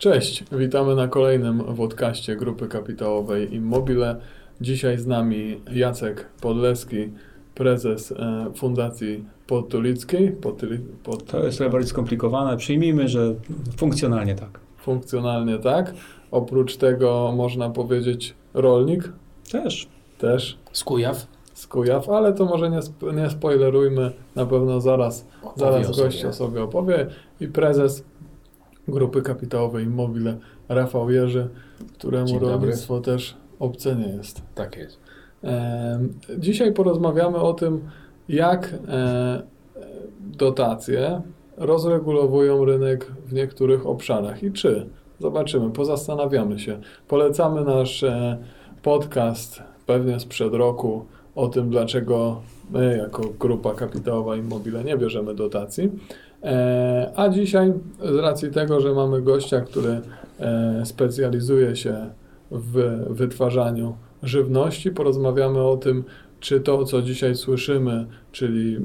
Cześć, witamy na kolejnym podcaście Grupy Kapitałowej Immobile. Dzisiaj z nami Jacek Podleski, prezes e, Fundacji Podtulickiej. Podtyli, pod... To jest trochę bardziej skomplikowane. Przyjmijmy, że funkcjonalnie tak. Funkcjonalnie tak. Oprócz tego można powiedzieć rolnik. Też. Też. Z Kujaw. Z Kujaw, ale to może nie, sp- nie spoilerujmy. Na pewno zaraz, Opowie zaraz gość o sobie opowie. I prezes Grupy Kapitałowej Immobile Rafał Jerzy, któremu rolnictwo też obce nie jest. Tak jest. Em, Dzisiaj porozmawiamy o tym, jak e, dotacje rozregulowują rynek w niektórych obszarach i czy. Zobaczymy, pozastanawiamy się. Polecamy nasz e, podcast pewnie sprzed roku o tym, dlaczego my jako grupa kapitałowa Immobile nie bierzemy dotacji. E, A dzisiaj z racji tego, że mamy gościa, który e, specjalizuje się w wytwarzaniu żywności, porozmawiamy o tym, czy to, co dzisiaj słyszymy, czyli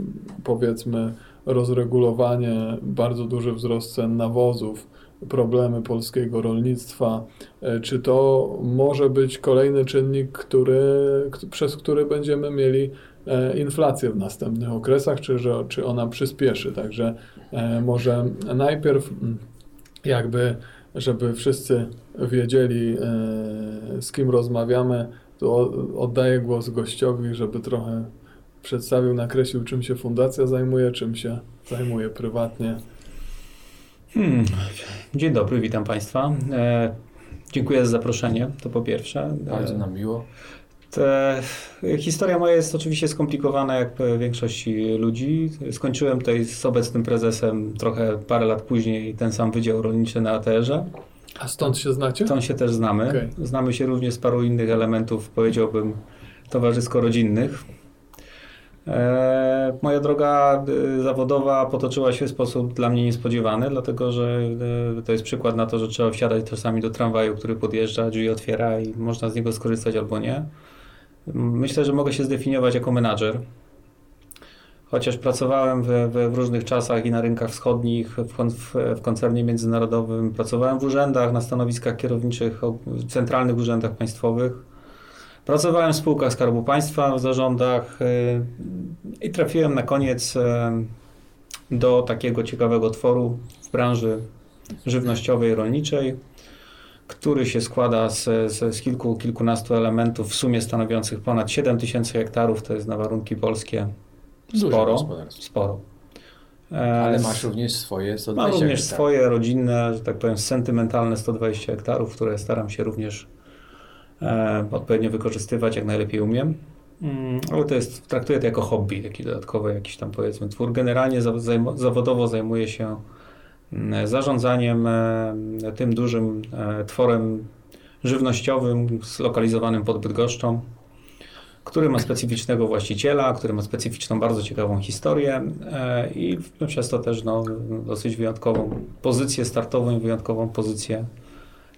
powiedzmy rozregulowanie, bardzo duży wzrost cen nawozów, problemy polskiego rolnictwa, e, czy to może być kolejny czynnik, który, przez który będziemy mieli inflację w następnych okresach, czy, że, czy ona przyspieszy. Także e, może najpierw mm, jakby, żeby wszyscy wiedzieli, e, z kim rozmawiamy, to oddaję głos gościowi, żeby trochę przedstawił, nakreślił, czym się fundacja zajmuje, czym się zajmuje prywatnie. Hmm. Dzień dobry, witam Państwa. E, dziękuję za zaproszenie, to po pierwsze. Bardzo E, nam miło. Te, historia moja jest oczywiście skomplikowana, jak większości ludzi. Skończyłem tutaj z obecnym prezesem trochę parę lat później ten sam Wydział Rolniczy na ATR-ze. A stąd się znacie? Stąd się też znamy. Okej. Znamy się również z paru innych elementów, powiedziałbym, towarzysko-rodzinnych. E, moja droga e, zawodowa potoczyła się w sposób dla mnie niespodziewany, dlatego że e, to jest przykład na to, że trzeba wsiadać czasami do tramwaju, który podjeżdża, drzwi otwiera i można z niego skorzystać albo nie. Myślę, że mogę się zdefiniować jako menadżer. Chociaż pracowałem we, w różnych czasach i na rynkach wschodnich, w, w, w koncernie międzynarodowym, pracowałem w urzędach, na stanowiskach kierowniczych, w centralnych urzędach państwowych. Pracowałem w spółkach Skarbu Państwa, w zarządach y, i trafiłem na koniec y, do takiego ciekawego tworu w branży żywnościowej, rolniczej, który się składa z, z, z kilku, kilkunastu elementów, w sumie stanowiących ponad 7 tysięcy hektarów, to jest na warunki polskie sporo. Sporo. E, Ale z- masz również swoje 120 Mam również hektarów. swoje rodzinne, że tak powiem, sentymentalne 120 hektarów, które staram się również e, odpowiednio wykorzystywać, jak najlepiej umiem. Mm, ale to jest, traktuję to jako hobby, taki dodatkowy jakiś tam powiedzmy twór. Generalnie zawodowo zajmuję się zarządzaniem e, tym dużym e, tworem żywnościowym zlokalizowanym pod Bydgoszczą, który ma specyficznego właściciela, który ma specyficzną, bardzo ciekawą historię e, i przez to też no, dosyć wyjątkową pozycję startową i wyjątkową pozycję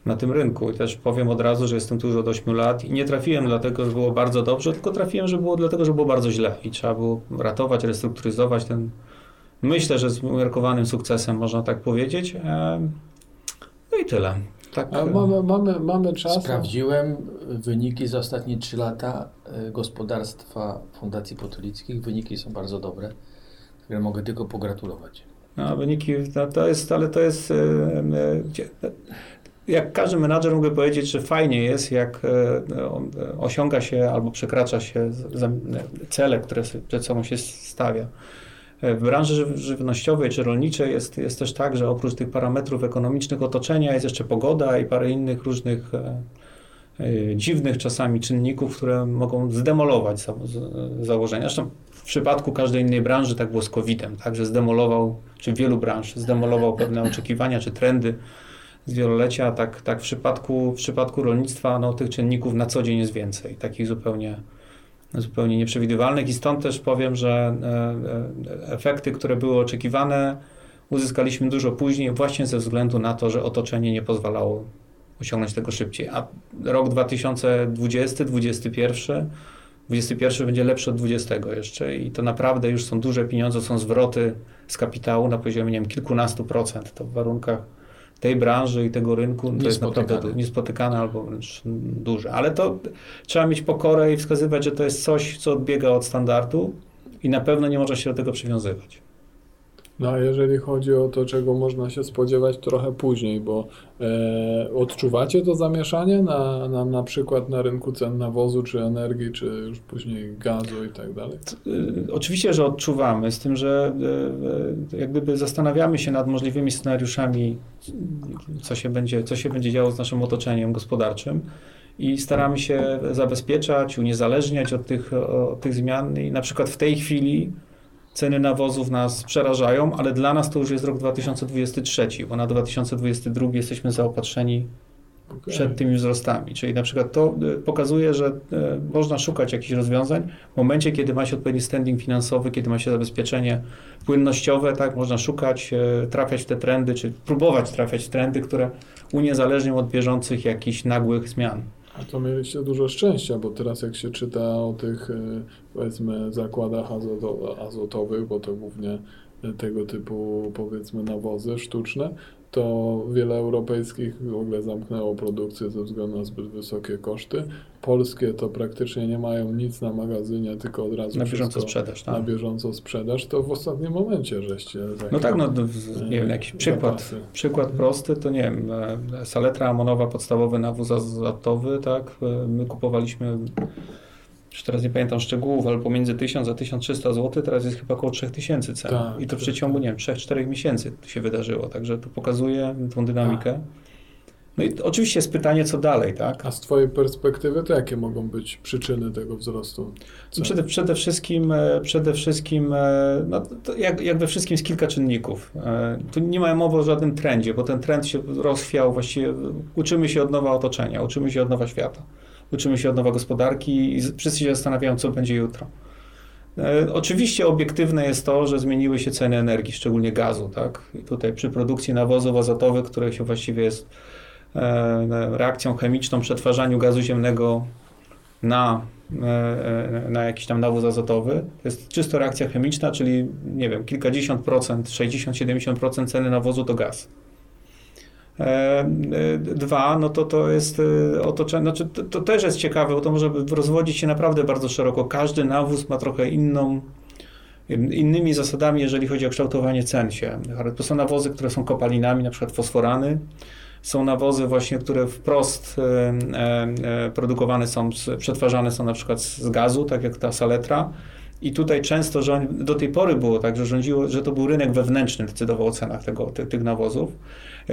na tym rynku. I też powiem od razu, że jestem tu już od 8 lat i nie trafiłem dlatego, że było bardzo dobrze, tylko trafiłem, że było dlatego, że było bardzo źle i trzeba było ratować, restrukturyzować ten, myślę, że z umiarkowanym sukcesem, można tak powiedzieć. E, No i tyle. Tak, mamy, mamy, mamy czas. Sprawdziłem wyniki za ostatnie 3 lata e, gospodarstwa Fundacji Potulickich. Wyniki są bardzo dobre. Także mogę tylko pogratulować. No, wyniki, no, to jest, ale to jest, e, jak każdy menadżer mogę powiedzieć, że fajnie jest, jak osiąga się albo przekracza się cele, które sobie przed sobą się stawia. E, W branży żyw- żywnościowej czy rolniczej jest, jest też tak, że oprócz tych parametrów ekonomicznych otoczenia jest jeszcze pogoda i parę innych różnych e, e, dziwnych czasami czynników, które mogą zdemolować założenia. Zresztą w przypadku każdej innej branży tak było z COVID-em, tak, że zdemolował, czy wielu branż zdemolował pewne oczekiwania czy trendy z wielolecia, tak, tak w, przypadku, w przypadku rolnictwa no, tych czynników na co dzień jest więcej, takich zupełnie, zupełnie nieprzewidywalnych i stąd też powiem, że e, e, efekty, które były oczekiwane, uzyskaliśmy dużo później właśnie ze względu na to, że otoczenie nie pozwalało osiągnąć tego szybciej. A rok 2020, 2021, 21 będzie lepszy od 20 jeszcze i to naprawdę już są duże pieniądze, są zwroty z kapitału na poziomie nie wiem, kilkunastu procent. To w warunkach tej branży i tego rynku to jest naprawdę Niespotykane. albo wręcz duże. Ale to trzeba mieć pokorę i wskazywać, że to jest coś, co odbiega od standardu i na pewno nie można się do tego przywiązywać. No a jeżeli chodzi o to, czego można się spodziewać trochę później, bo e, odczuwacie to zamieszanie na, na, na przykład na rynku cen nawozu, czy energii, czy już później gazu i tak dalej? Y, Oczywiście, że odczuwamy, z tym, że y, jak gdyby zastanawiamy się nad możliwymi scenariuszami, co się będzie, co się będzie działo z naszym otoczeniem gospodarczym i staramy się zabezpieczać, uniezależniać od tych, od tych zmian i na przykład w tej chwili ceny nawozów nas przerażają, ale dla nas to już jest rok 2023, bo na 2022 jesteśmy zaopatrzeni Okej. przed tymi wzrostami. Czyli na przykład to y, pokazuje, że y, można szukać jakichś rozwiązań w momencie, kiedy ma się odpowiedni standing finansowy, kiedy ma się zabezpieczenie płynnościowe, tak, można szukać, y, trafiać w te trendy, czy próbować trafiać w trendy, które uniezależnią od bieżących jakichś nagłych zmian. A to mieliście dużo szczęścia, bo teraz jak się czyta o tych, e, powiedzmy, zakładach azoto, azotowych, bo to głównie e, tego typu, powiedzmy, nawozy sztuczne, to wiele europejskich w ogóle zamknęło produkcję ze względu na zbyt wysokie koszty. Polskie to praktycznie nie mają nic na magazynie, tylko od razu Na bieżąco sprzedaż. na Tak. bieżąco sprzedaż. To w ostatnim momencie żeście... No tak, no w- nie wiem, jakiś przykład, Zapasy. przykład prosty, to nie wiem, e, saletra amonowa, podstawowy nawóz azotowy, tak, e, my kupowaliśmy, już teraz nie pamiętam szczegółów, ale pomiędzy 1000 a 1300 zł, teraz jest chyba około 3000 cen. Tak, I to w tak, przeciągu, nie wiem, 3-4 miesięcy się wydarzyło, także to pokazuje tą dynamikę. No i oczywiście jest pytanie, co dalej, tak? A z Twojej perspektywy, to jakie mogą być przyczyny tego wzrostu? cen? Przede, przede wszystkim, e, przede wszystkim e, no, jak, jak we wszystkim jest kilka czynników. E, Tu nie ma mowy o żadnym trendzie, bo ten trend się rozchwiał właściwie. Uczymy się od nowa otoczenia, uczymy się od nowa świata, uczymy się od nowa gospodarki i wszyscy się zastanawiają, co będzie jutro. E, Oczywiście obiektywne jest to, że zmieniły się ceny energii, szczególnie gazu, tak? I tutaj przy produkcji nawozów azotowych, które się właściwie jest e, reakcją chemiczną, przetwarzaniu gazu ziemnego na, e, na jakiś tam nawóz azotowy. To jest czysto reakcja chemiczna, czyli nie wiem, kilkadziesiąt procent, 60-70% ceny nawozu to gaz. E, e, Dwa, no to to jest e, otoczenie, znaczy to, to też jest ciekawe, bo to może rozwodzić się naprawdę bardzo szeroko. Każdy nawóz ma trochę inną, innymi zasadami, jeżeli chodzi o kształtowanie cen się. To są nawozy, które są kopalinami, na przykład fosforany. Są nawozy właśnie, które wprost produkowane są, przetwarzane są na przykład z gazu, tak jak ta saletra. I tutaj często do tej pory było tak, że rządziło, że to był rynek wewnętrzny, decydował o cenach tego, ty, tych nawozów.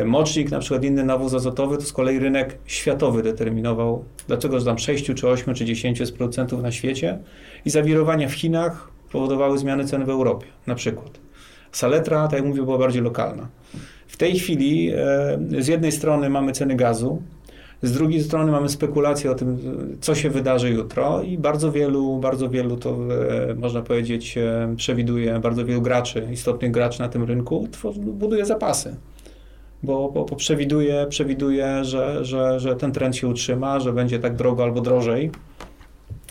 Mocznik, na przykład inny nawóz azotowy, to z kolei rynek światowy determinował, dlaczego tam 6 czy 8 czy 10 jest producentów na świecie i zawirowania w Chinach powodowały zmiany cen w Europie, na przykład. Saletra, tak jak mówię, była bardziej lokalna. W tej chwili e, z jednej strony mamy ceny gazu, z drugiej strony mamy spekulacje o tym, co się wydarzy jutro i bardzo wielu, bardzo wielu to e, można powiedzieć e, przewiduje, bardzo wielu graczy, istotnych graczy na tym rynku buduje zapasy. Bo, bo, bo przewiduje, przewiduje że, że, że ten trend się utrzyma, że będzie tak drogo albo drożej,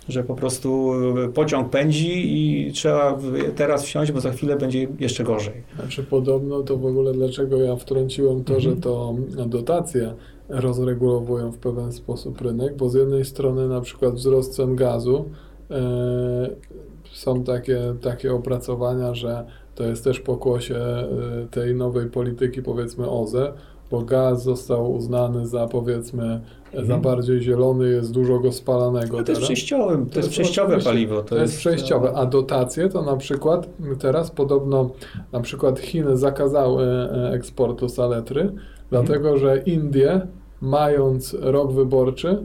że po prostu e, pociąg pędzi i trzeba teraz wsiąść, bo za chwilę będzie jeszcze gorzej. Znaczy podobno to w ogóle dlaczego ja wtrąciłem to, Mhm. że to dotacje rozregulowują w pewien sposób rynek, bo z jednej strony na przykład wzrost cen gazu e, są takie, takie opracowania, że to jest też pokłosie e, tej nowej polityki powiedzmy OZE, bo gaz został uznany za powiedzmy za Mhm. bardziej zielony, jest dużo go spalanego No to jest przejściowe, to, jest przejściowe paliwo. To, jest przejściowe, a dotacje to na przykład teraz podobno na przykład Chiny zakazały e, eksportu saletry, dlatego że Indie, mając rok wyborczy,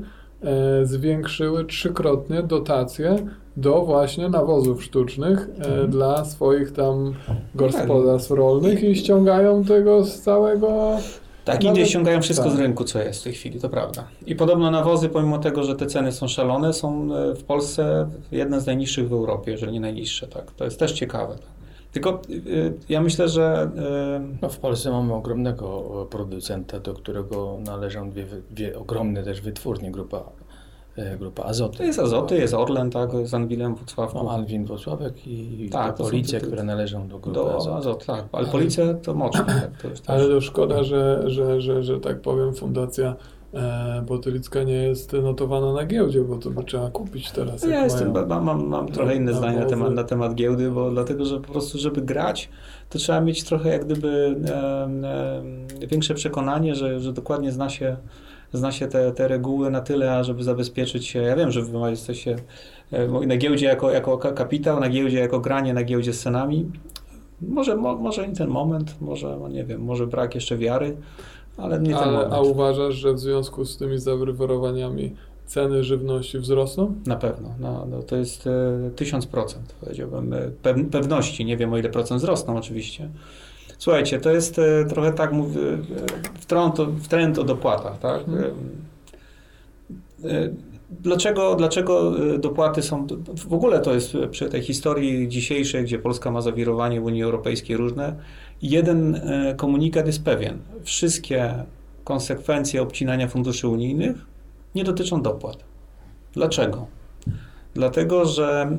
e, zwiększyły trzykrotnie dotacje do właśnie nawozów sztucznych e, Mhm. dla swoich tam gospodarstw rolnych i ściągają tego z całego Tak, Indie ściągają wszystko tak. z rynku, co jest w tej chwili, to prawda. I podobno nawozy, pomimo tego, że te ceny są szalone, są e, w Polsce jedne z najniższych w Europie, jeżeli nie najniższe. Tak. To jest też ciekawe. Tak. Tylko y, ja myślę, że y, No, w Polsce mamy ogromnego e, producenta, do którego należą dwie, dwie ogromne też wytwórnie, grupa e, grupa Azoty. To jest Azoty, jest Orlen, tak, z Anwilem w Wrocławku. No, Alwin Włocławek i Tak, Police, które należą do grupy Do Azoty. Azot, tak. Ale Police to mocno. Tak, to jest Ale to szkoda, że, że, że, że tak powiem, Fundacja e, Botylicka nie jest notowana na giełdzie, bo to by trzeba kupić teraz. Ja jestem, mają. mam, mam, mam trochę inne na zdanie na temat, na temat giełdy, bo dlatego, że po prostu, żeby grać, to trzeba mieć trochę jak gdyby em, em, większe przekonanie, że, że dokładnie zna się, zna się te, te reguły na tyle, ażeby zabezpieczyć się. Ja wiem, że wy jesteście e, na giełdzie jako, jako ka- kapitał, na giełdzie jako granie, na giełdzie z cenami. Może, mo, może nie ten moment, może, no nie wiem, może brak jeszcze wiary, ale nie ten Ale, moment. a uważasz, że w związku z tymi zawrywarowaniami ceny żywności wzrosną? Na pewno. No, no to jest e, tysiąc procent, powiedziałbym. e, pew- pewności. Nie wiem, o ile procent wzrosną oczywiście. Słuchajcie, to jest e, trochę tak, mówię, e, w trend, w trend o dopłatach, tak? Mhm. E, Dlaczego, dlaczego dopłaty są. W ogóle to jest przy tej historii dzisiejszej, gdzie Polska ma zawirowanie w Unii Europejskiej różne. Jeden komunikat jest pewien. Wszystkie konsekwencje obcinania funduszy unijnych nie dotyczą dopłat. Dlaczego? Dlatego, że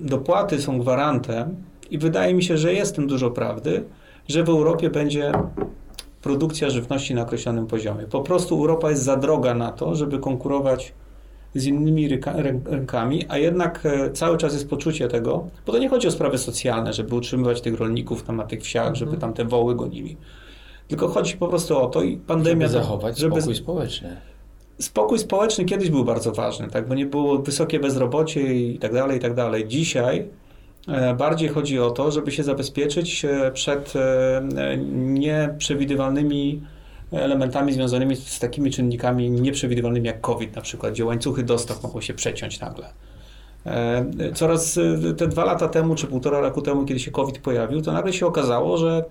dopłaty są gwarantem i wydaje mi się, że jest w tym dużo prawdy, że w Europie będzie produkcja żywności na określonym poziomie. Po prostu Europa jest za droga na to, żeby konkurować z innymi rynkami, a jednak e, cały czas jest poczucie tego, bo to nie chodzi o sprawy socjalne, żeby utrzymywać tych rolników tam na tych wsiach, żeby Mhm. tam te woły gonili. Tylko chodzi po prostu o to i pandemia... Żeby zachować żeby- spokój społeczny. Spokój społeczny kiedyś był bardzo ważny, tak, bo nie było wysokie bezrobocie i tak dalej, i tak dalej. Dzisiaj bardziej chodzi o to, żeby się zabezpieczyć e, przed e, e, nieprzewidywalnymi elementami związanymi z takimi czynnikami nieprzewidywalnymi jak COVID na przykład, gdzie łańcuchy dostaw mogą się przeciąć nagle. E, Coraz e, te dwa lata temu, czy półtora roku temu, kiedy się COVID pojawił, to nagle się okazało, że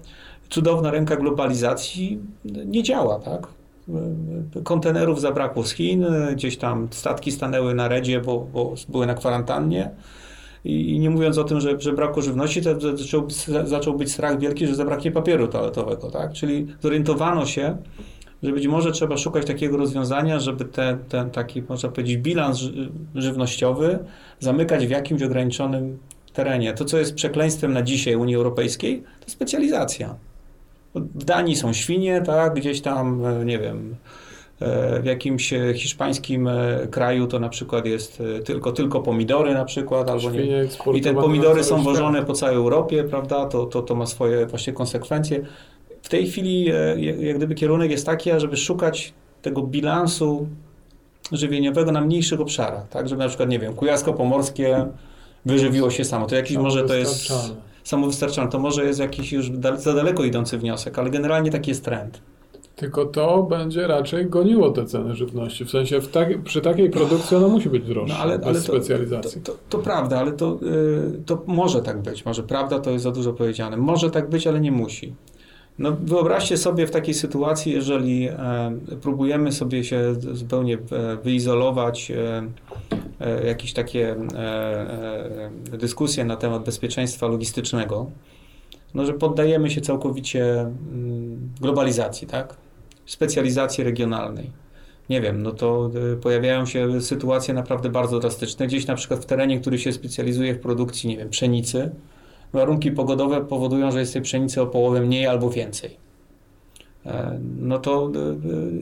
cudowna ręka globalizacji nie działa, tak? E, Kontenerów zabrakło z Chin, e, gdzieś tam statki stanęły na redzie, bo, bo były na kwarantannie. I, nie mówiąc o tym, że, że brakło żywności, to zaczął, zaczął być strach wielki, że zabraknie papieru toaletowego, tak? Czyli zorientowano się, że być może trzeba szukać takiego rozwiązania, żeby ten, ten taki, można powiedzieć, bilans ży- żywnościowy zamykać w jakimś ograniczonym terenie. To, co jest przekleństwem na dzisiaj Unii Europejskiej, to specjalizacja. W Danii są świnie, tak, gdzieś tam, e, nie wiem, w jakimś e, hiszpańskim e, kraju to na przykład jest e, tylko, tylko pomidory na przykład, albo nie, i te pomidory są wożone po całej Europie, prawda? To, to, to ma swoje właśnie konsekwencje. W tej chwili e, jak gdyby kierunek jest taki, żeby szukać tego bilansu żywieniowego na mniejszych obszarach, tak? Żeby na przykład, nie wiem, Kujawsko-Pomorskie wyżywiło się samo. To jakiś może to jest Samowystarczalne. To może jest jakiś już za daleko idący wniosek, ale generalnie taki jest trend. Tylko to będzie raczej goniło te ceny żywności. W sensie w tak, przy takiej produkcji ona musi być droższa, No, ale, bez ale to, specjalizacji. To, to, to prawda, ale to, y, to może tak być. Może prawda to jest za dużo powiedziane. Może tak być, ale nie musi. No, wyobraźcie sobie w takiej sytuacji, jeżeli e, próbujemy sobie się zupełnie e, wyizolować, e, e, jakieś takie e, dyskusje na temat bezpieczeństwa logistycznego, no, że poddajemy się całkowicie mm, globalizacji, tak? Specjalizacji regionalnej. Nie wiem, no to y, pojawiają się sytuacje naprawdę bardzo drastyczne. Gdzieś na przykład w terenie, który się specjalizuje w produkcji, nie wiem, pszenicy, warunki pogodowe powodują, że jest tej pszenicy o połowę mniej albo więcej. E, No to y,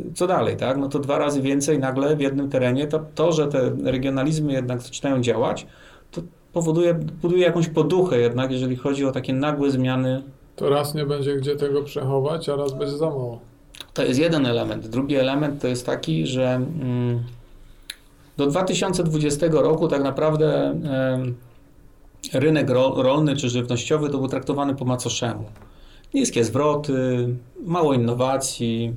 y, co dalej, tak? No to dwa razy więcej nagle w jednym terenie. To, to że te regionalizmy jednak zaczynają działać, to powoduje, buduje jakąś poduchę jednak, jeżeli chodzi o takie nagłe zmiany To raz nie będzie gdzie tego przechować, a raz będzie za mało. To jest jeden element. Drugi element to jest taki, że mm, do 2020 roku tak naprawdę rynek ro, rolny czy żywnościowy to był traktowany po macoszemu. Niskie zwroty, mało innowacji,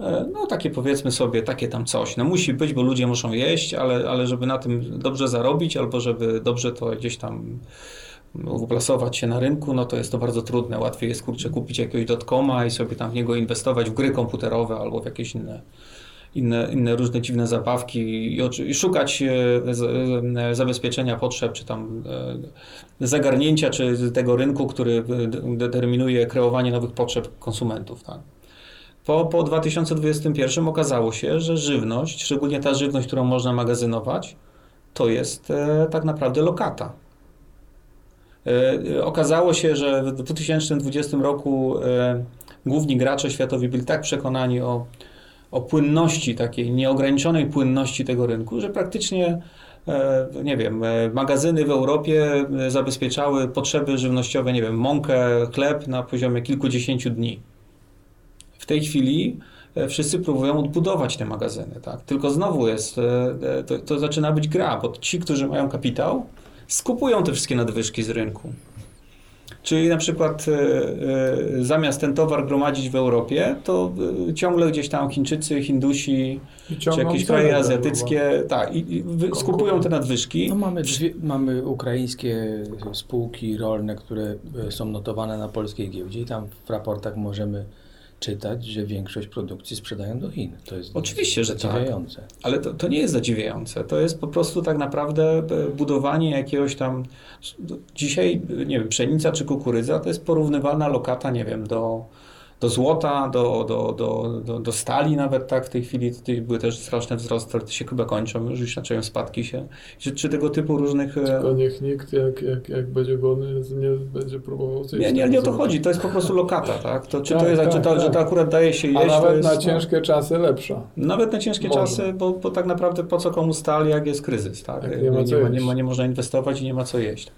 e, no takie powiedzmy sobie, takie tam coś. No musi być, bo ludzie muszą jeść, ale, ale żeby na tym dobrze zarobić albo żeby dobrze to gdzieś tam uplasować się na rynku, no to jest to bardzo trudne. Łatwiej jest kurczę kupić jakiegoś dotkoma i sobie tam w niego inwestować w gry komputerowe albo w jakieś inne, inne, inne różne dziwne zabawki i, i szukać e, z, e, zabezpieczenia potrzeb, czy tam e, zagarnięcia, czy tego rynku, który e, de- determinuje kreowanie nowych potrzeb konsumentów. Tak? Po, po 2021 okazało się, że żywność, szczególnie ta żywność, którą można magazynować, to jest e, tak naprawdę lokata. E, okazało się, że w 2020 roku e, główni gracze światowi byli tak przekonani o, o płynności, takiej nieograniczonej płynności tego rynku, że praktycznie e, nie wiem, e, magazyny w Europie e, zabezpieczały potrzeby żywnościowe, nie wiem, mąkę, chleb na poziomie kilkudziesięciu dni. W tej chwili e, wszyscy próbują odbudować te magazyny, tak? Tylko znowu jest, e, e, to, to zaczyna być gra, bo ci, którzy mają kapitał, skupują te wszystkie nadwyżki z rynku. Czyli na przykład e, e, zamiast ten towar gromadzić w Europie, to e, ciągle gdzieś tam Chińczycy, Hindusi, czy jakieś kraje azjatyckie, tak, i, i skupują te nadwyżki. No mamy, dwie, mamy ukraińskie spółki rolne, które są notowane na polskiej giełdzie i tam w raportach możemy czytać, że większość produkcji sprzedają do Chin. To jest Oczywiście, że tak. Ale to, to nie jest zadziwiające. To jest po prostu tak naprawdę e, budowanie jakiegoś tam. Dzisiaj, nie wiem, pszenica czy kukurydza to jest porównywalna lokata, nie wiem, do, do złota, do, do, do, do, do stali nawet, tak. W tej chwili tutaj były też straszne wzrosty, ale to się chyba kończą, już już zaczynają spadki się. Czy, czy tego typu różnych. e, Tylko niech nikt, jak, jak, jak będzie głodny, nie będzie próbował zjeść. Nie, nie, nie o to chodzi, to jest po prostu lokata, tak? To, czy, Tak, to jest, tak, czy, to, tak. że to akurat daje się A jeść, to nawet jest, na no, ciężkie czasy lepsza. Nawet na ciężkie Może. czasy, bo, bo tak naprawdę po co komu stali, jak jest kryzys, tak? Jak Nie, ma nie, ma, nie, ma, nie można inwestować i nie ma co jeść.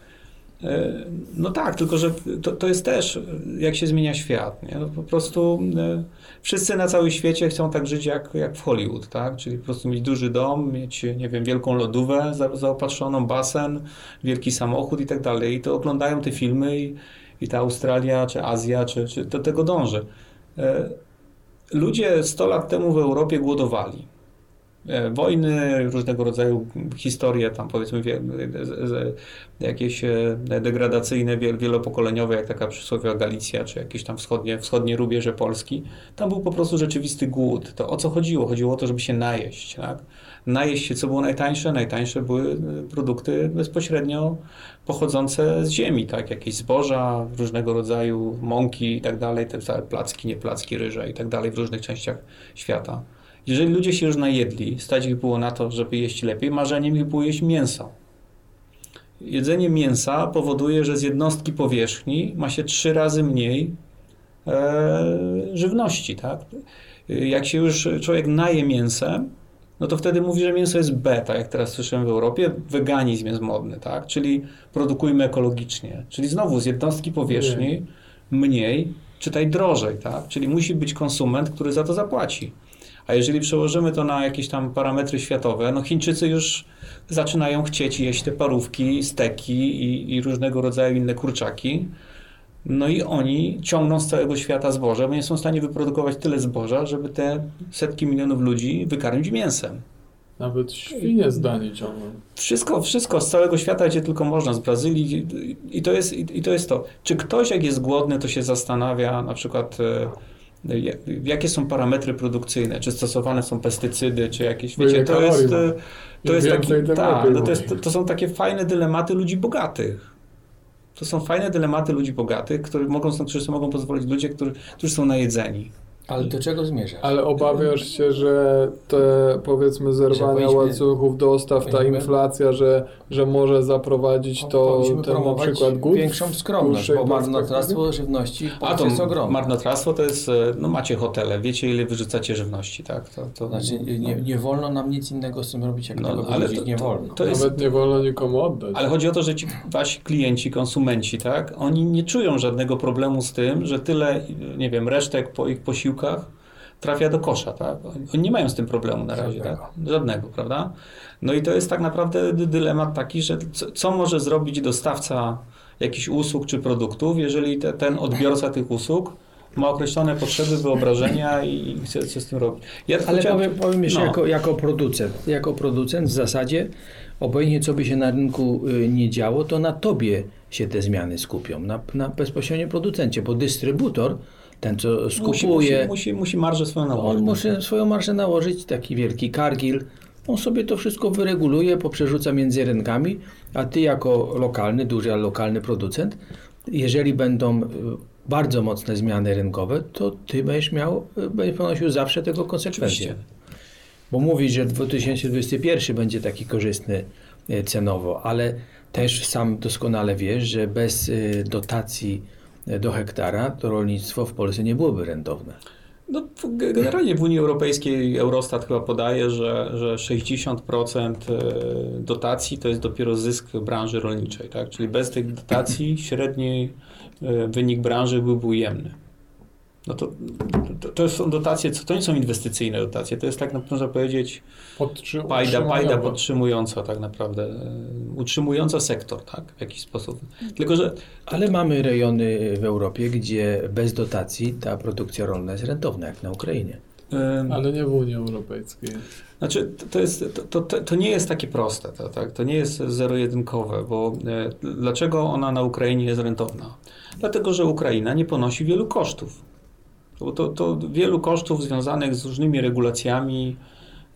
E, No tak, tylko że to, to jest też, jak się zmienia świat, nie? No po prostu e, wszyscy na całym świecie chcą tak żyć jak, jak w Hollywood, tak? Czyli po prostu mieć duży dom, mieć, nie wiem, wielką lodówę za, zaopatrzoną, basen, wielki samochód i tak dalej. I to oglądają te filmy i, i ta Australia, czy Azja, czy, czy do tego dąży. E, Ludzie 100 lat temu w Europie głodowali. E, Wojny, różnego rodzaju historie, tam powiedzmy z, jakieś e, degradacyjne, wiel- wielopokoleniowe, jak taka przysłowiowa Galicja, czy jakieś tam wschodnie, wschodnie rubieże Polski. Tam był po prostu rzeczywisty głód. To o co chodziło? Chodziło o to, żeby się najeść. Tak? Najeść się, co było najtańsze? Najtańsze były e, produkty bezpośrednio pochodzące z ziemi, tak? Jakieś zboża, różnego rodzaju mąki i tak dalej, te placki, nie placki, ryże i tak dalej w różnych częściach świata. Jeżeli ludzie się już najedli, stać ich było na to, żeby jeść lepiej, marzeniem ich było jeść mięso. Jedzenie mięsa powoduje, że z jednostki powierzchni ma się trzy razy mniej e, żywności, tak? Jak się już człowiek naje mięsem, no to wtedy mówi, że mięso jest beta, jak teraz słyszymy w Europie, weganizm jest modny, tak? Czyli produkujmy ekologicznie. Czyli znowu z jednostki powierzchni mniej, czytaj drożej, tak? Czyli musi być konsument, który za to zapłaci. A jeżeli przełożymy to na jakieś tam parametry światowe, no Chińczycy już zaczynają chcieć jeść te parówki, steki i, i różnego rodzaju inne kurczaki. No i oni ciągną z całego świata zboże, bo nie są w stanie wyprodukować tyle zboża, żeby te setki milionów ludzi wykarmić mięsem. Nawet świnie zdanie ciągną. Wszystko, wszystko z całego świata, gdzie tylko można, z Brazylii i to jest, i to, jest to. Czy ktoś jak jest głodny, to się zastanawia na przykład e, jakie są parametry produkcyjne, czy stosowane są pestycydy, czy jakieś, wiecie, to jest, e, to jest taki, tak, lepiej no to, jest, to, są takie fajne dylematy ludzi bogatych. To są fajne dylematy ludzi bogatych, które mogą, którzy sobie mogą pozwolić ludzie, którzy, którzy są najedzeni. Ale do czego zmierzasz? Ale obawiasz się, że te powiedzmy zerwania powinniśmy- łańcuchów dostaw, ta inflacja, że, że może zaprowadzić to ten na przykład głód? większą skromność, bo marnotrawstwo żywności A to jest ogromne. marnotrawstwo to jest, e, no macie hotele, wiecie ile wyrzucacie żywności, tak? To, to, Znaczy, nie, nie wolno nam nic innego z tym robić, jak No, tego ale to- nie wolno. to jest- Nawet nie wolno nikomu oddać. Ale chodzi o to, że ci wasi klienci, konsumenci, tak, oni nie czują żadnego problemu z tym, że tyle, nie wiem, resztek po ich posiłkach trafia do kosza, tak? Oni- nie mają z tym problemu na razie, Żadnego. tak? Żadnego, prawda? No i to jest tak naprawdę dy- dylemat taki, że co, co może zrobić dostawca jakichś usług czy produktów, jeżeli te, ten odbiorca tych usług ma określone potrzeby, wyobrażenia i chce, chce z tym robić. Ja Ale chciałem- powiem, powiem jeszcze no. jako, jako producent. Jako producent w zasadzie obojętnie co by się na rynku y, nie działo, to na tobie się te zmiany skupią, na, na bezpośrednio producencie, bo dystrybutor, ten co skupuje, musi, musi, musi marżę swoją on nałożyć. musi swoją marżę nałożyć, taki wielki kargil, on sobie to wszystko wyreguluje, poprzerzuca między rynkami, a ty jako lokalny, duży, ale lokalny producent, jeżeli będą y, bardzo mocne zmiany rynkowe, to ty będziesz miał, będziesz ponosił zawsze tego konsekwencje. Oczywiście. Bo mówisz, że 2021 będzie taki korzystny e, cenowo, ale też sam doskonale wiesz, że bez dotacji do hektara to rolnictwo w Polsce nie byłoby rentowne. No, generalnie w Unii Europejskiej Eurostat chyba podaje, że, że 60% e, dotacji to jest dopiero zysk branży rolniczej. Tak? Czyli bez tych dotacji średni e, wynik branży byłby ujemny. No to, to, to są dotacje, co- to nie są inwestycyjne dotacje, to jest tak, na- można powiedzieć, Podtrzy- pajda, pajda podtrzymująca tak naprawdę, e, utrzymująca sektor, tak, w jakiś sposób. Tylko, że Ale mamy rejony w Europie, gdzie bez dotacji ta produkcja rolna jest rentowna, jak na Ukrainie. Ale nie w Unii Europejskiej. Znaczy, to- to, jest, to, to, to nie jest takie proste, to, tak? to nie jest zero-jedynkowe, bo e, dlaczego ona na Ukrainie jest rentowna? Dlatego, że Ukraina nie ponosi wielu kosztów. Bo to, to wielu kosztów związanych z różnymi regulacjami,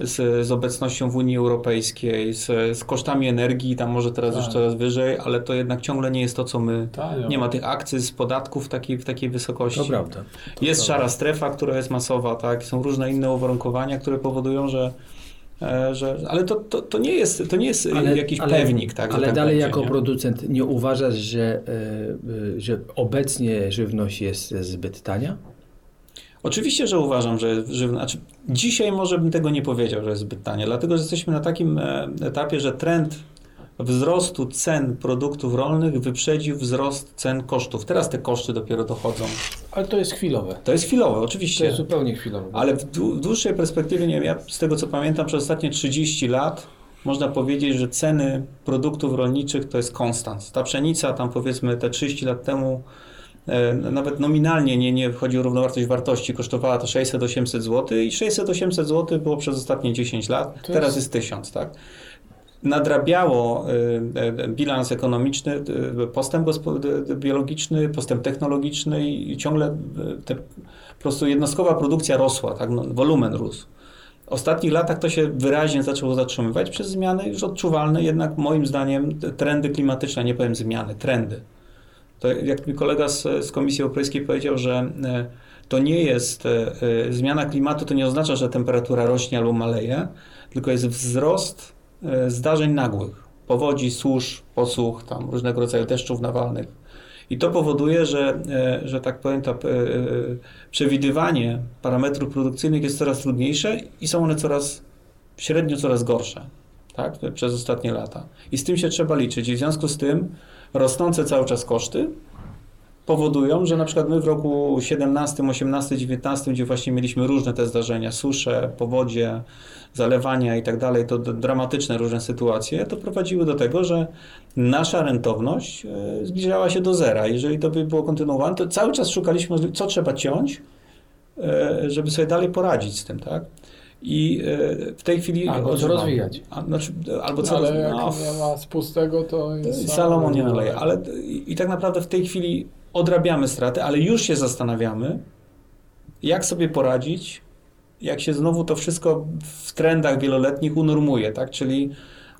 z, z obecnością w Unii Europejskiej, z, z kosztami energii, tam może teraz już Tak. coraz wyżej, ale to jednak ciągle nie jest to, co my. Tanio. Nie ma tych akcyz, podatków w takiej, w takiej wysokości. To prawda. Jest szara strefa, która jest masowa, tak? Są różne inne uwarunkowania, które powodują, że. e, że ale to, to, to nie jest, to nie jest e, jakiś pewnik, tak? Ale tak dalej będzie, jako nie? producent nie uważasz, że, e, e, że obecnie żywność jest zbyt tania? Oczywiście, że uważam, że żywność. Znaczy, dzisiaj może bym tego nie powiedział, że jest zbyt tanie, dlatego że jesteśmy na takim e, etapie, że trend wzrostu cen produktów rolnych wyprzedził wzrost cen kosztów. Teraz te koszty dopiero dochodzą. Ale to jest chwilowe. To jest chwilowe, To oczywiście. jest zupełnie chwilowe. Ale w, dłu- w dłuższej perspektywie, nie wiem, ja z tego co pamiętam, przez ostatnie 30 lat można powiedzieć, że ceny produktów rolniczych to jest konstans. Ta pszenica tam powiedzmy te 30 lat temu nawet nominalnie nie, nie wchodzi o równowartość wartości, kosztowała to 600-800 zł i 600-800 zł było przez ostatnie 10 lat, To teraz jest- jest 1000, tak? Nadrabiało e, e, bilans ekonomiczny, e, postęp e, biologiczny, postęp technologiczny i ciągle e, te po prostu jednostkowa produkcja rosła, tak? no, wolumen rósł. W ostatnich latach to się wyraźnie zaczęło zatrzymywać przez zmiany już odczuwalne, jednak moim zdaniem trendy klimatyczne, nie powiem zmiany, trendy. To jak mi kolega z, z Komisji Europejskiej powiedział, że e, to nie jest e, e, zmiana klimatu, to nie oznacza, że temperatura rośnie albo maleje, tylko jest wzrost zdarzeń nagłych, powodzi, susz, posłuch, tam różnego rodzaju deszczów nawalnych. I to powoduje, że, że tak powiem, to, przewidywanie parametrów produkcyjnych jest coraz trudniejsze i są one coraz średnio coraz gorsze tak, przez ostatnie lata. I z tym się trzeba liczyć. I w związku z tym rosnące cały czas koszty powodują, że na przykład my w roku 17, 18, 19, gdzie właśnie mieliśmy różne te zdarzenia, susze, powodzie, zalewania i tak dalej, to dramatyczne różne sytuacje, to prowadziły do tego, że nasza rentowność e, zbliżała się do zera. Jeżeli to by było kontynuowane, to cały czas szukaliśmy, co trzeba ciąć, e, żeby sobie dalej poradzić z tym, tak? I e, w tej chwili... Albo co rozwijać. A, znaczy, albo co Ale roz- jak no, nie ma z pustego, to jest Salomon nie naleje, ale i, i tak naprawdę w tej chwili odrabiamy straty, ale już się zastanawiamy, jak sobie poradzić, jak się znowu to wszystko w trendach wieloletnich unormuje, tak? Czyli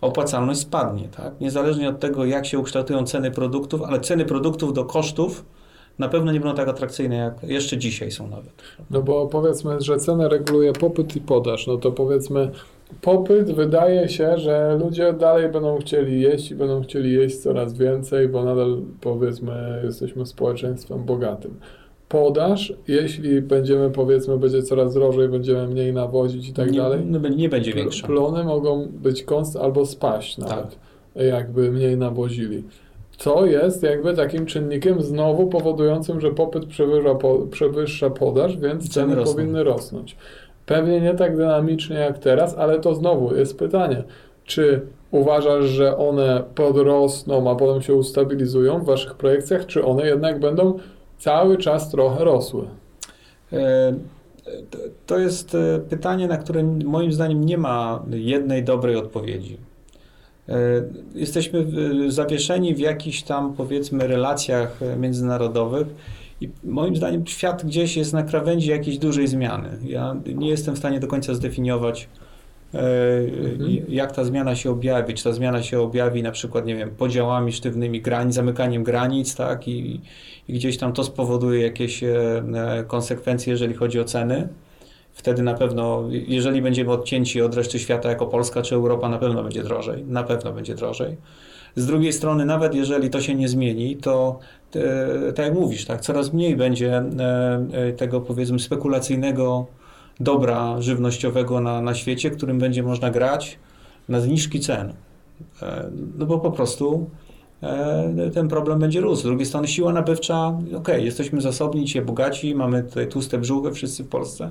opłacalność spadnie, tak? Niezależnie od tego, jak się ukształtują ceny produktów, ale ceny produktów do kosztów na pewno nie będą tak atrakcyjne, jak jeszcze dzisiaj są nawet. No bo powiedzmy, że cenę reguluje popyt i podaż. No to powiedzmy, popyt wydaje się, że ludzie dalej będą chcieli jeść i będą chcieli jeść coraz więcej, bo nadal powiedzmy, jesteśmy społeczeństwem bogatym. Podaż, jeśli będziemy, powiedzmy, będzie coraz drożej, będziemy mniej nawozić i tak nie, dalej. Nie, nie będzie większa. Plony mogą być konst albo spaść nawet, jakby mniej nawozili. Co jest jakby takim czynnikiem znowu powodującym, że popyt przewyższa, po, przewyższa podaż, więc Ceny ceny powinny rosnąć. Pewnie nie tak dynamicznie jak teraz, ale to znowu jest pytanie, czy uważasz, że one podrosną, a potem się ustabilizują w waszych projekcjach, czy one jednak będą cały czas trochę rosły? E, to- To jest e, pytanie, na które moim zdaniem nie ma jednej dobrej odpowiedzi. E, Jesteśmy zawieszeni w jakichś tam, powiedzmy, relacjach e, międzynarodowych i moim zdaniem świat gdzieś jest na krawędzi jakiejś dużej zmiany. Ja nie jestem w stanie do końca zdefiniować, Mhm. i- jak ta zmiana się objawi, czy ta zmiana się objawi na przykład, nie wiem, podziałami sztywnymi granic, zamykaniem granic, tak, i, i gdzieś tam to spowoduje jakieś e, e, konsekwencje, jeżeli chodzi o ceny. Wtedy na pewno, jeżeli będziemy odcięci od reszty świata jako Polska czy Europa, na pewno będzie drożej. Na pewno będzie drożej. Z drugiej strony, nawet jeżeli to się nie zmieni, to e, tak jak mówisz, tak, coraz mniej będzie e, e, tego powiedzmy spekulacyjnego dobra żywnościowego na, na świecie, którym będzie można grać na zniżki cen. No bo po prostu ten problem będzie rósł. Z drugiej strony siła nabywcza, okej, jesteśmy zasobni, dzisiaj bogaci, mamy tutaj tłuste brzuchy wszyscy w Polsce,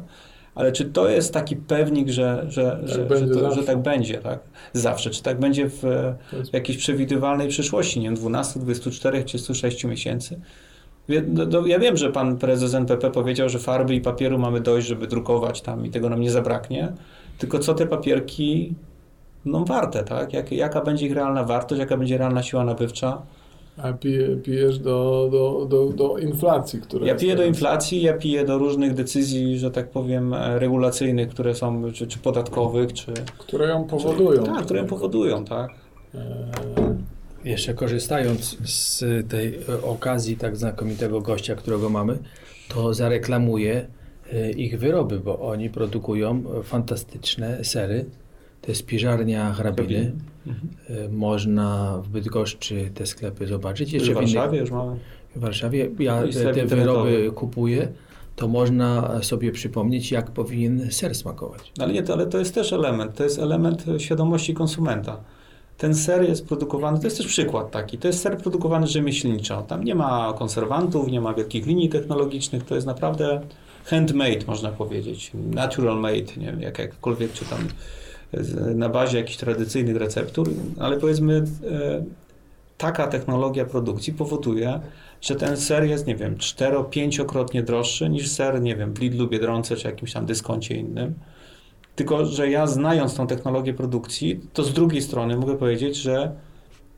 ale czy to jest taki pewnik, że, że, że, że, będzie to, że tak będzie, tak? Zawsze. Czy tak będzie w, w jakiejś przewidywalnej przyszłości, nie wiem, 12, 24, 36 miesięcy? Ja wiem, że pan prezes NPP powiedział, że farby i papieru mamy dość, żeby drukować tam i tego nam nie zabraknie. Tylko co te papierki no, warte, tak? Jak, jaka będzie ich realna wartość, jaka będzie realna siła nabywcza? A pije, pijesz do, do, do, do inflacji, która Ja piję do inflacji, ja piję do różnych decyzji, że tak powiem, e, regulacyjnych, które są, czy, czy podatkowych, czy... Które ją powodują. Tak, które ją powodują, tak? E, Jeszcze korzystając z tej e, okazji tak znakomitego gościa, którego mamy, to zareklamuję ich wyroby, bo oni produkują fantastyczne sery. To jest piżarnia hrabiny. Mhm. E, Można w Bydgoszczy te sklepy zobaczyć. W Jeszcze w, Warszawie innych, już mamy. w Warszawie. Ja te, wyroby kupuję, to można sobie przypomnieć, jak powinien ser smakować. Ale nie, to, ale to jest też element, to jest element e, świadomości konsumenta. Ten ser jest produkowany, to jest też przykład taki, to jest ser produkowany rzemieślniczo. Tam nie ma konserwantów, nie ma wielkich linii technologicznych, to jest naprawdę handmade, można powiedzieć, natural made, nie wiem, jak, jakkolwiek, czy tam na bazie jakichś tradycyjnych receptur, ale powiedzmy e, taka technologia produkcji powoduje, że ten ser jest, nie wiem, cztero, pięciokrotnie droższy niż ser, nie wiem, w Lidlu, Biedronce czy jakimś tam dyskoncie innym. Tylko, że ja znając tą technologię produkcji, to z drugiej strony mogę powiedzieć, że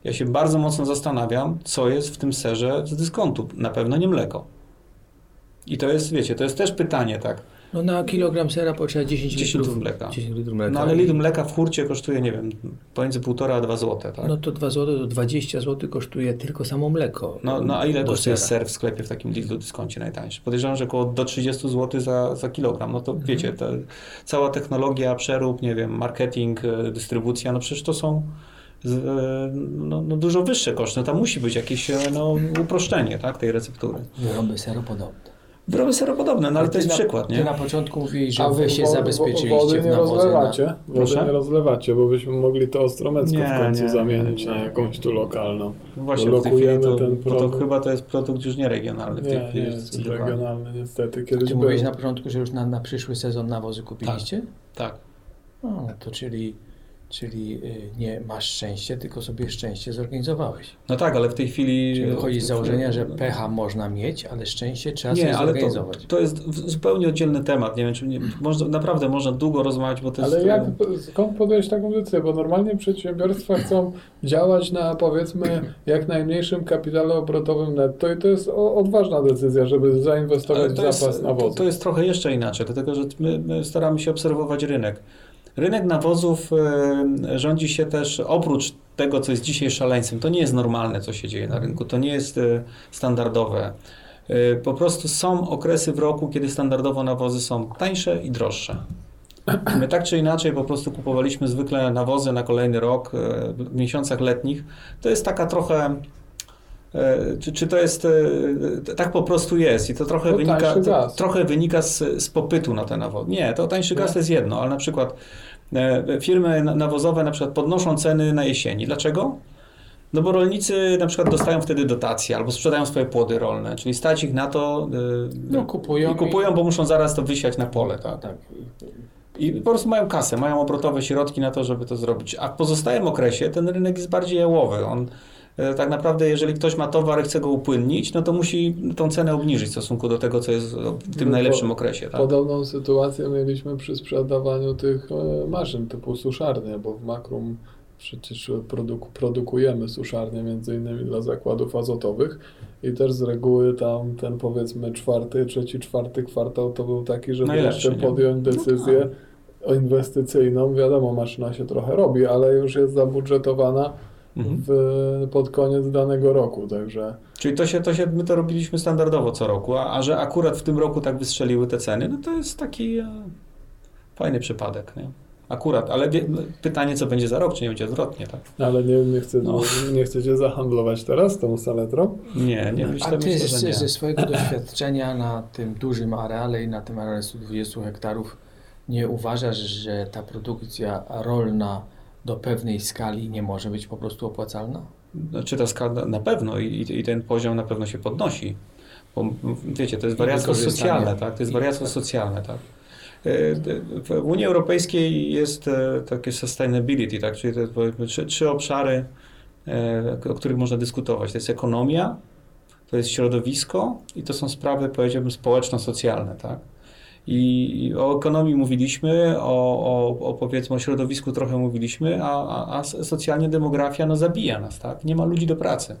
ja się bardzo mocno zastanawiam, co jest w tym serze z dyskontu. Na pewno nie mleko. I to jest, wiecie, to jest też pytanie, tak. No na kilogram sera potrzeba 10, 10 litrów mleka. 10 litrów mleka. No ale litr mleka w hurcie kosztuje, nie wiem, pomiędzy 1,5 a 2 zł, tak? No to 2 zł, to 20 zł kosztuje tylko samo mleko. No, no a ile kosztuje sera. ser w sklepie w takim Lidlu dyskoncie najtańszy? Podejrzewam, że około do 30 zł za, za kilogram. No to Mhm. wiecie, ta cała technologia, przerób, nie wiem, marketing, e, dystrybucja, no przecież to są z, e, no, no dużo wyższe koszty. No tam musi być jakieś e, no, uproszczenie tak, tej receptury. Wyroby seropodobne. Wyroby seropodobne, no ale Ty to jest na- przykład, Ty nie? na początku mówiłeś, że A wy się wo- wo- zabezpieczyliście Wody w nie nawozy. rozlewacie. Na... Wody Proszę? nie rozlewacie, bo byśmy mogli to Ostromecko Nie, w końcu nie, zamienić nie, na nie. jakąś tu lokalną. No Właśnie, w tej chwili to, ten bo to produkt. chyba to jest produkt już nie regionalny w tej Nie, nie chwili. jest już zdecydowany. regionalny niestety. Kiedyś Ty mówiłeś na początku, że już na, na przyszły sezon nawozy kupiliście? Tak. No, no to czyli, czyli y, nie masz szczęście, tylko sobie szczęście zorganizowałeś. No tak, ale w tej chwili... Czyli wychodzi z założenia, że pecha można mieć, ale szczęście trzeba sobie Nie, ale to, zorganizować. to jest w- zupełnie oddzielny temat. Nie wiem, czy nie, można, naprawdę można długo rozmawiać, bo to jest. Ale jak, skąd podjąłeś taką decyzję? Bo normalnie przedsiębiorstwa chcą działać na powiedzmy jak najmniejszym kapitale obrotowym netto i to jest odważna decyzja, żeby ale zainwestować w to, jest, zapas to, to jest trochę jeszcze inaczej, dlatego że my, my staramy się obserwować rynek. Rynek nawozów e, rządzi się też oprócz tego, co jest dzisiaj szaleństwem. To nie jest normalne, co się dzieje na rynku. To nie jest e, standardowe. E, Po prostu są okresy w roku, kiedy standardowo nawozy są tańsze i droższe. My tak czy inaczej po prostu kupowaliśmy zwykle nawozy na kolejny rok w miesiącach letnich. To jest taka trochę. E, Czy, czy to jest. e, Tak po prostu jest i to trochę To wynika, tańszy to, trochę wynika z, z popytu na te nawozy. Nie, to tańszy gaz to jest jedno, ale na przykład e, firmy na- nawozowe na przykład podnoszą ceny na jesieni. Dlaczego? No bo rolnicy na przykład dostają wtedy dotacje albo sprzedają swoje płody rolne, czyli stać ich na to. No kupują i kupują, bo muszą zaraz to wysiać na pole. Tak? Tak. I po prostu mają kasę, mają obrotowe środki na to, żeby to zrobić. A w pozostałym okresie ten rynek jest bardziej jałowy. On tak naprawdę, jeżeli ktoś ma towar i chce go upłynnić, no to musi tą cenę obniżyć w stosunku do tego, co jest w tym No najlepszym okresie. Tak? Podobną sytuację mieliśmy przy sprzedawaniu tych e, maszyn typu suszarnie, bo w Makrum przecież produku, produkujemy suszarnie między innymi dla zakładów azotowych i też z reguły tam ten powiedzmy czwarty, trzeci, czwarty kwartał to był taki, żeby Najlepszy, jeszcze nie? podjąć decyzję inwestycyjną. Wiadomo, maszyna się trochę robi, ale już jest zabudżetowana. W, pod koniec danego roku, także Czyli to się, to się, my to robiliśmy standardowo co roku, a, a że akurat w tym roku tak wystrzeliły te ceny, no to jest taki e, fajny przypadek, nie? Akurat, ale wie, pytanie, co będzie za rok, czy nie będzie odwrotnie, tak? ale nie, nie, chcę, No. nie chcecie zahandlować teraz tą saletrą? Nie, nie, myślę, A ty myślę z, że nie. ze swojego doświadczenia na tym dużym areale i na tym areale 120 hektarów nie uważasz, że ta produkcja rolna do pewnej skali nie może być po prostu opłacalna? Znaczy ta skala na pewno i, i ten poziom na pewno się podnosi. Bo wiecie, to jest wariactwo socjalne, tak? To jest wariactwo tak. socjalne, tak? E, W Unii Europejskiej jest e, takie sustainability, tak? Czyli to jest powiedzmy trzy, trzy obszary, e, o których można dyskutować. To jest ekonomia, to jest środowisko i to są sprawy, powiedziałbym, społeczno-socjalne, tak? I o ekonomii mówiliśmy, o, o, o powiedzmy o środowisku trochę mówiliśmy, a, a, a socjalnie demografia no, zabija nas, tak? Nie ma ludzi do pracy.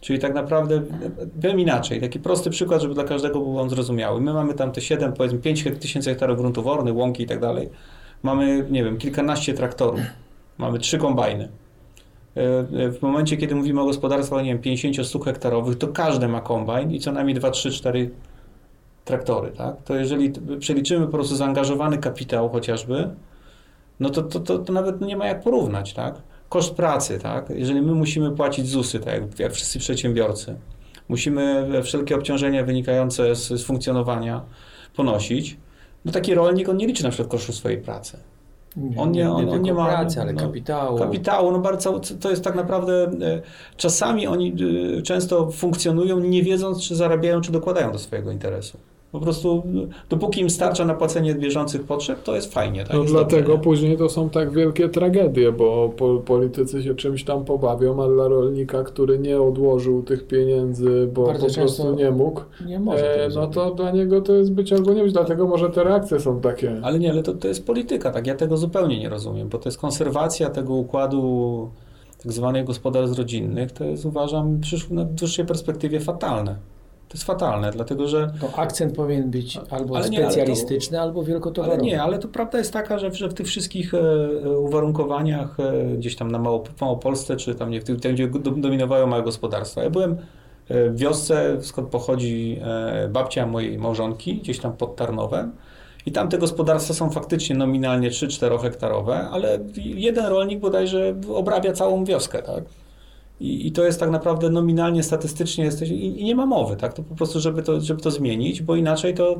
Czyli tak naprawdę, powiem inaczej, taki prosty przykład, żeby dla każdego był on zrozumiały. My mamy tam te 7, powiedzmy 5 hek- tysięcy hektarów gruntów ornych, łąki i tak dalej. Mamy, nie wiem, kilkanaście traktorów. Mamy trzy kombajny. E, e, W momencie, kiedy mówimy o gospodarstwach, nie wiem, 50-100 hektarowych, to każdy ma kombajn i co najmniej 2, 3, 4 traktory, tak? To jeżeli przeliczymy po prostu zaangażowany kapitał chociażby, no to, to, to, to nawet nie ma jak porównać, tak? Koszt pracy, tak? Jeżeli my musimy płacić ZUSy, tak jak, jak wszyscy przedsiębiorcy, musimy wszelkie obciążenia wynikające z, z funkcjonowania ponosić, no taki rolnik, on nie liczy na przykład kosztu swojej pracy. On nie- on- on nie ma- pracy, ale no, kapitału. Kapitału, no bardzo, to jest tak naprawdę, e, czasami oni e, często funkcjonują nie wiedząc, czy zarabiają, czy dokładają do swojego interesu. Po prostu dopóki im starcza na płacenie bieżących potrzeb, to jest fajnie. Tak? No jest dlatego dobrze, nie? później to są tak wielkie tragedie, bo po, politycy się czymś tam pobawią, a dla rolnika, który nie odłożył tych pieniędzy, bo Bardzo po prostu nie mógł, Nie może e, no to dla niego to jest być albo nie być, dlatego może te reakcje są takie. Ale nie, ale to, to jest polityka, tak? Ja tego zupełnie nie rozumiem, bo to jest konserwacja tego układu tak zwanych gospodarstw rodzinnych, to jest uważam na dłuższej perspektywie fatalne. To jest fatalne, dlatego że To akcent powinien być albo Ale nie, ale to- specjalistyczny, albo Ale wielkotowarowy. nie, ale to prawda jest taka, że, że w tych wszystkich e, e, uwarunkowaniach e, gdzieś tam na Mało, w Małopolsce, czy tam nie, w tym, tam, gdzie do- dominowały małe gospodarstwa. Ja byłem e, w wiosce, skąd pochodzi e, babcia mojej małżonki, gdzieś tam pod Tarnowem. I tam te gospodarstwa są faktycznie nominalnie 3-4 hektarowe, ale jeden rolnik bodajże obrabia całą wioskę, tak? I, I to jest tak naprawdę nominalnie, statystycznie jesteś, i, i nie ma mowy, tak? To po prostu, żeby to, żeby to zmienić, bo inaczej to,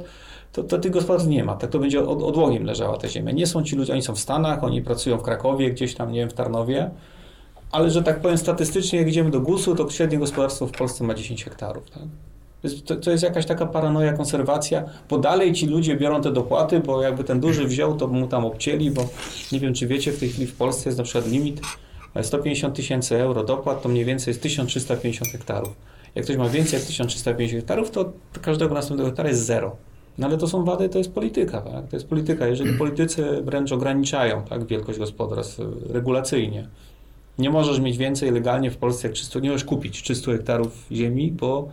to, to tych gospodarstw nie ma. Tak to będzie od, odłogiem leżała ta ziemia. Nie są ci ludzie, oni są w Stanach, oni pracują w Krakowie, gdzieś tam, nie wiem, w Tarnowie, ale że tak powiem statystycznie, jak idziemy do GUS-u, to średnie gospodarstwo w Polsce ma 10 hektarów, tak? To to, jest jakaś taka paranoja, konserwacja, bo dalej ci ludzie biorą te dopłaty, bo jakby ten duży wziął, to mu tam obcięli, bo nie wiem, czy wiecie, w tej chwili w Polsce jest na przykład limit 150 tysięcy euro dopłat, to mniej więcej jest 1350 hektarów. Jak ktoś ma więcej jak 1350 hektarów, to każdego następnego hektara jest zero. No ale to są wady, to jest polityka, tak? To jest polityka. Jeżeli politycy wręcz ograniczają tak, wielkość gospodarstw e, regulacyjnie, nie możesz mieć więcej legalnie w Polsce jak 300, nie możesz kupić 300 hektarów ziemi, bo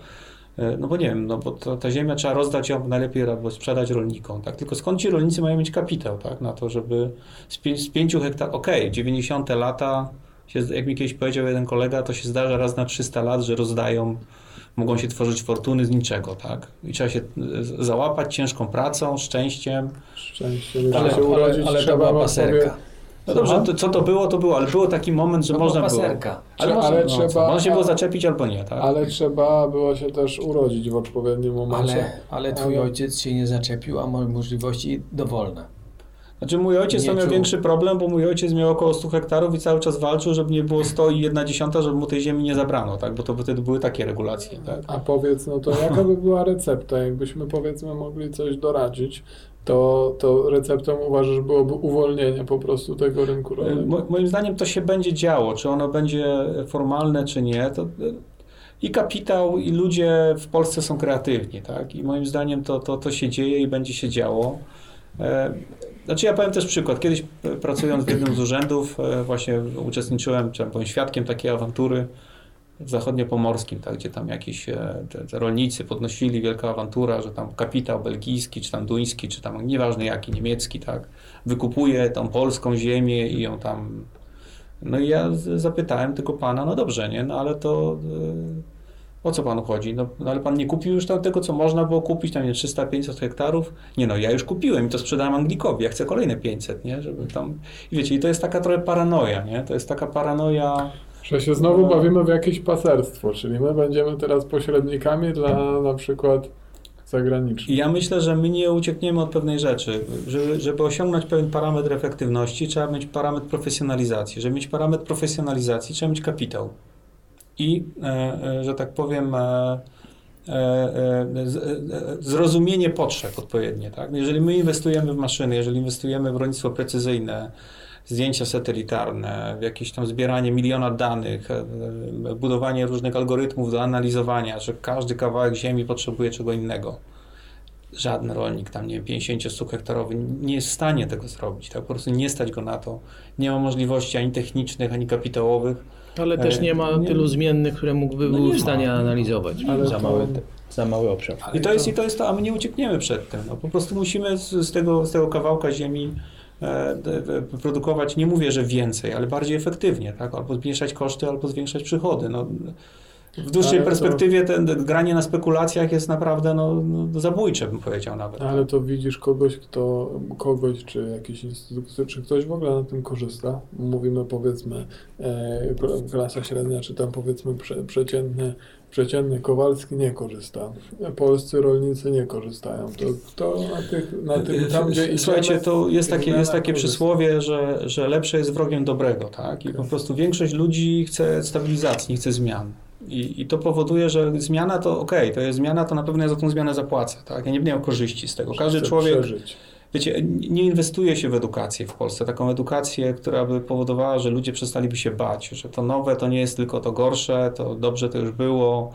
e, no bo nie wiem, no bo ta ziemia trzeba rozdać ją najlepiej albo sprzedać rolnikom, tak? Tylko skąd ci rolnicy mają mieć kapitał, tak? Na to, żeby z, pię- z 5 hektarów, okej, 90 lata, się, jak mi kiedyś powiedział jeden kolega, to się zdarza raz na 300 lat, że rozdają, mogą się tworzyć fortuny z niczego, tak? I trzeba się e, załapać ciężką pracą, szczęściem. Szczęście, żeby Ale, się urodzić, ale, ale to trzeba była paserka. No dobrze, to, co to było, to było, ale było taki moment, że To można była było. paserka. Ale, Ale no, trzeba- co, można się było zaczepić albo nie, tak? Ale trzeba było się też urodzić w odpowiednim momencie. Ale, ale twój Ale- ojciec się nie zaczepił, a mo- możliwości dowolne. Znaczy mój ojciec to miał większy problem, bo mój ojciec miał około 100 hektarów i cały czas walczył, żeby nie było 100 i 1 dziesiąta, żeby mu tej ziemi nie zabrano, tak? Bo to wtedy były takie regulacje, tak? A powiedz, no to jaka by była recepta, jakbyśmy powiedzmy mogli coś doradzić, to, to receptą uważasz byłoby uwolnienie po prostu tego rynku rolnego. Mo- Moim zdaniem to się będzie działo, czy ono będzie formalne, czy nie. To, I kapitał, i ludzie w Polsce są kreatywni, tak? I moim zdaniem to, to, to się dzieje i będzie się działo. Znaczy ja powiem też przykład. Kiedyś e, pracując w jednym z urzędów, e, właśnie uczestniczyłem, czy byłem świadkiem takiej awantury. w zachodniopomorskim, tak, gdzie tam jakiś e, te, te rolnicy podnosili wielka awantura, że tam kapitał belgijski, czy tam duński, czy tam nieważne jaki, niemiecki, tak, wykupuje tą polską ziemię i ją tam... No i ja zapytałem tylko pana, no dobrze, nie, no ale to... o co panu chodzi? No, no ale pan nie kupił już tam tego, co można było kupić, tam nie 300-500 hektarów? Nie no, ja już kupiłem i to sprzedałem Anglikowi, ja chcę kolejne 500, nie? Żeby tam... I wiecie, i to jest taka trochę paranoja, nie? To jest taka paranoja... Że się znowu No. bawimy w jakieś paserstwo, czyli my będziemy teraz pośrednikami dla na przykład I zagranicznych. ja myślę, że my nie uciekniemy od pewnej rzeczy. Żeby, żeby osiągnąć pewien parametr efektywności, trzeba mieć parametr profesjonalizacji. Żeby mieć parametr profesjonalizacji, trzeba mieć kapitał. I, e, e, że tak powiem, e, zrozumienie potrzeb odpowiednie. Tak? Jeżeli my inwestujemy w maszyny, jeżeli inwestujemy w rolnictwo precyzyjne, zdjęcia satelitarne, w jakieś tam zbieranie miliona danych, budowanie różnych algorytmów do analizowania, że każdy kawałek ziemi potrzebuje czego innego. Żaden rolnik tam, nie wiem, 50 hektarowy nie jest w stanie tego zrobić, tak? Po prostu nie stać go na to. Nie ma możliwości ani technicznych, ani kapitałowych. Ale też nie ma nie- tylu zmiennych, które mógłby No był w stanie ma. analizować Ale za, to- mały, za mały obszar. I to jest, i to jest to, a my nie uciekniemy przed tym. No, po prostu musimy z, z, tego, z tego kawałka ziemi e, produkować, nie mówię, że więcej, ale bardziej efektywnie, tak? Albo zmniejszać koszty, albo zwiększać przychody. No, w dłuższej Ale to- perspektywie ten granie na spekulacjach jest naprawdę no, no, zabójcze, bym powiedział nawet. Ale to widzisz kogoś, kto, kogoś, czy jakiś instytut, czy ktoś w ogóle na tym korzysta. Mówimy powiedzmy e, kl- klasa średnia, czy tam powiedzmy prze, przeciętny, przeciętny Kowalski nie korzysta. Polscy rolnicy nie korzystają. To kto na, tych, na tym, tam gdzie Słuchajcie, to jest takie, jest takie korzysta. przysłowie, że, że lepsze jest wrogiem dobrego, tak? I po prostu większość ludzi chce stabilizacji, nie chce zmian. I, I to powoduje, że zmiana to okej, to jest zmiana, to na pewno ja za tą zmianę zapłacę, tak? Ja nie będę miał korzyści z tego. Każdy człowiek, Przeżyć. wiecie, nie inwestuje się w edukację w Polsce, taką edukację, która by powodowała, że ludzie przestaliby się bać, że to nowe to nie jest tylko to gorsze, to dobrze to już było,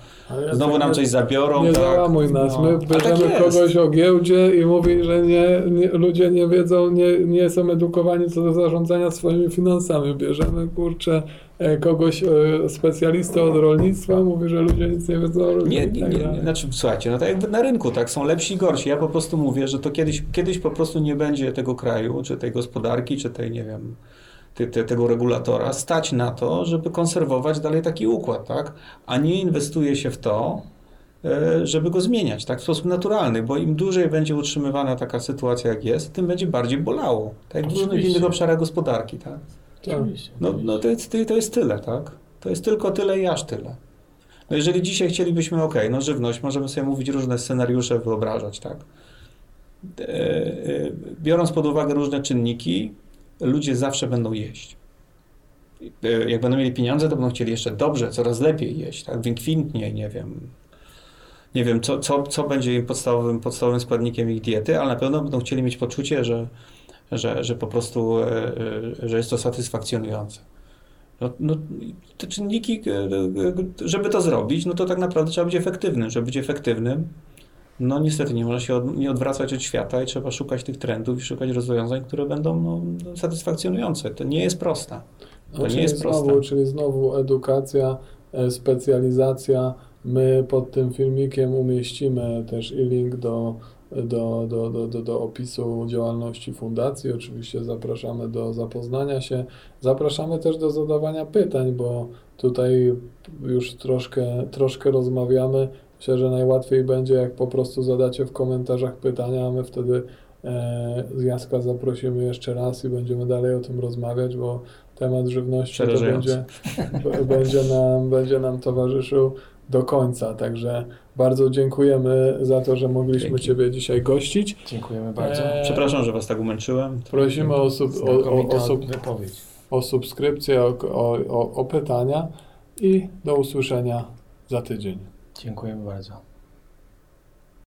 ja znowu tak nam nie- coś zabiorą. Nie tak? załamuj nas. No. My tak bierzemy jest. kogoś o giełdzie i mówi, że nie, nie, ludzie nie wiedzą, nie, nie są edukowani co do zarządzania swoimi finansami. Bierzemy, kurczę, kogoś, e, specjalistę od rolnictwa, mówi, że ludzie nic nie wiedzą o rolnictwie. Nie, nie, tak nie, dalej. znaczy słuchajcie, no tak jakby na rynku, tak, są lepsi i gorsi. Ja po prostu mówię, że to kiedyś, kiedyś po prostu nie będzie tego kraju, czy tej gospodarki, czy tej, nie wiem, te, te, tego regulatora stać na to, żeby konserwować dalej taki układ, tak, a nie inwestuje się w to, e, żeby go zmieniać, tak, w sposób naturalny, bo im dłużej będzie utrzymywana taka sytuacja, jak jest, tym będzie bardziej bolało, tak, w różnych innych obszarach gospodarki, tak. Tak. Oczywiście. No, no to, jest, to jest tyle, tak? To jest tylko tyle i aż tyle. No jeżeli dzisiaj chcielibyśmy, ok, no żywność, możemy sobie mówić różne scenariusze, wyobrażać, tak? E, e, Biorąc pod uwagę różne czynniki, ludzie zawsze będą jeść. E, Jak będą mieli pieniądze, to będą chcieli jeszcze dobrze, coraz lepiej jeść, tak? Wykwintnie, nie wiem. Nie wiem, co, co, co będzie im podstawowym, podstawowym składnikiem ich diety, ale na pewno będą chcieli mieć poczucie, że, że, że po prostu, e, e, że jest to satysfakcjonujące. No, no, te czynniki, e, żeby to zrobić, no to tak naprawdę trzeba być efektywnym. Żeby być efektywnym, no niestety nie można się od, nie odwracać od świata i trzeba szukać tych trendów i szukać rozwiązań, które będą no, satysfakcjonujące. To nie jest proste. To No, nie czyli jest znowu, proste. Czyli znowu edukacja, specjalizacja. My pod tym filmikiem umieścimy też i link do, do, do, do, do, do opisu działalności fundacji. Oczywiście zapraszamy do zapoznania się. Zapraszamy też do zadawania pytań, bo tutaj już troszkę, troszkę rozmawiamy. Myślę, że najłatwiej będzie, jak po prostu zadacie w komentarzach pytania, a my wtedy e, z Jaska zaprosimy jeszcze raz i będziemy dalej o tym rozmawiać, bo temat żywności to będzie, będzie, nam, będzie nam towarzyszył do końca. Także bardzo dziękujemy za to, że mogliśmy Dzięki. Ciebie dzisiaj gościć. Dziękujemy bardzo. Eee, Przepraszam, że Was tak umęczyłem. Prosimy o, sub, o, o, o, sub, o subskrypcję, o, o, o, o pytania i do usłyszenia za tydzień. Dziękujemy bardzo.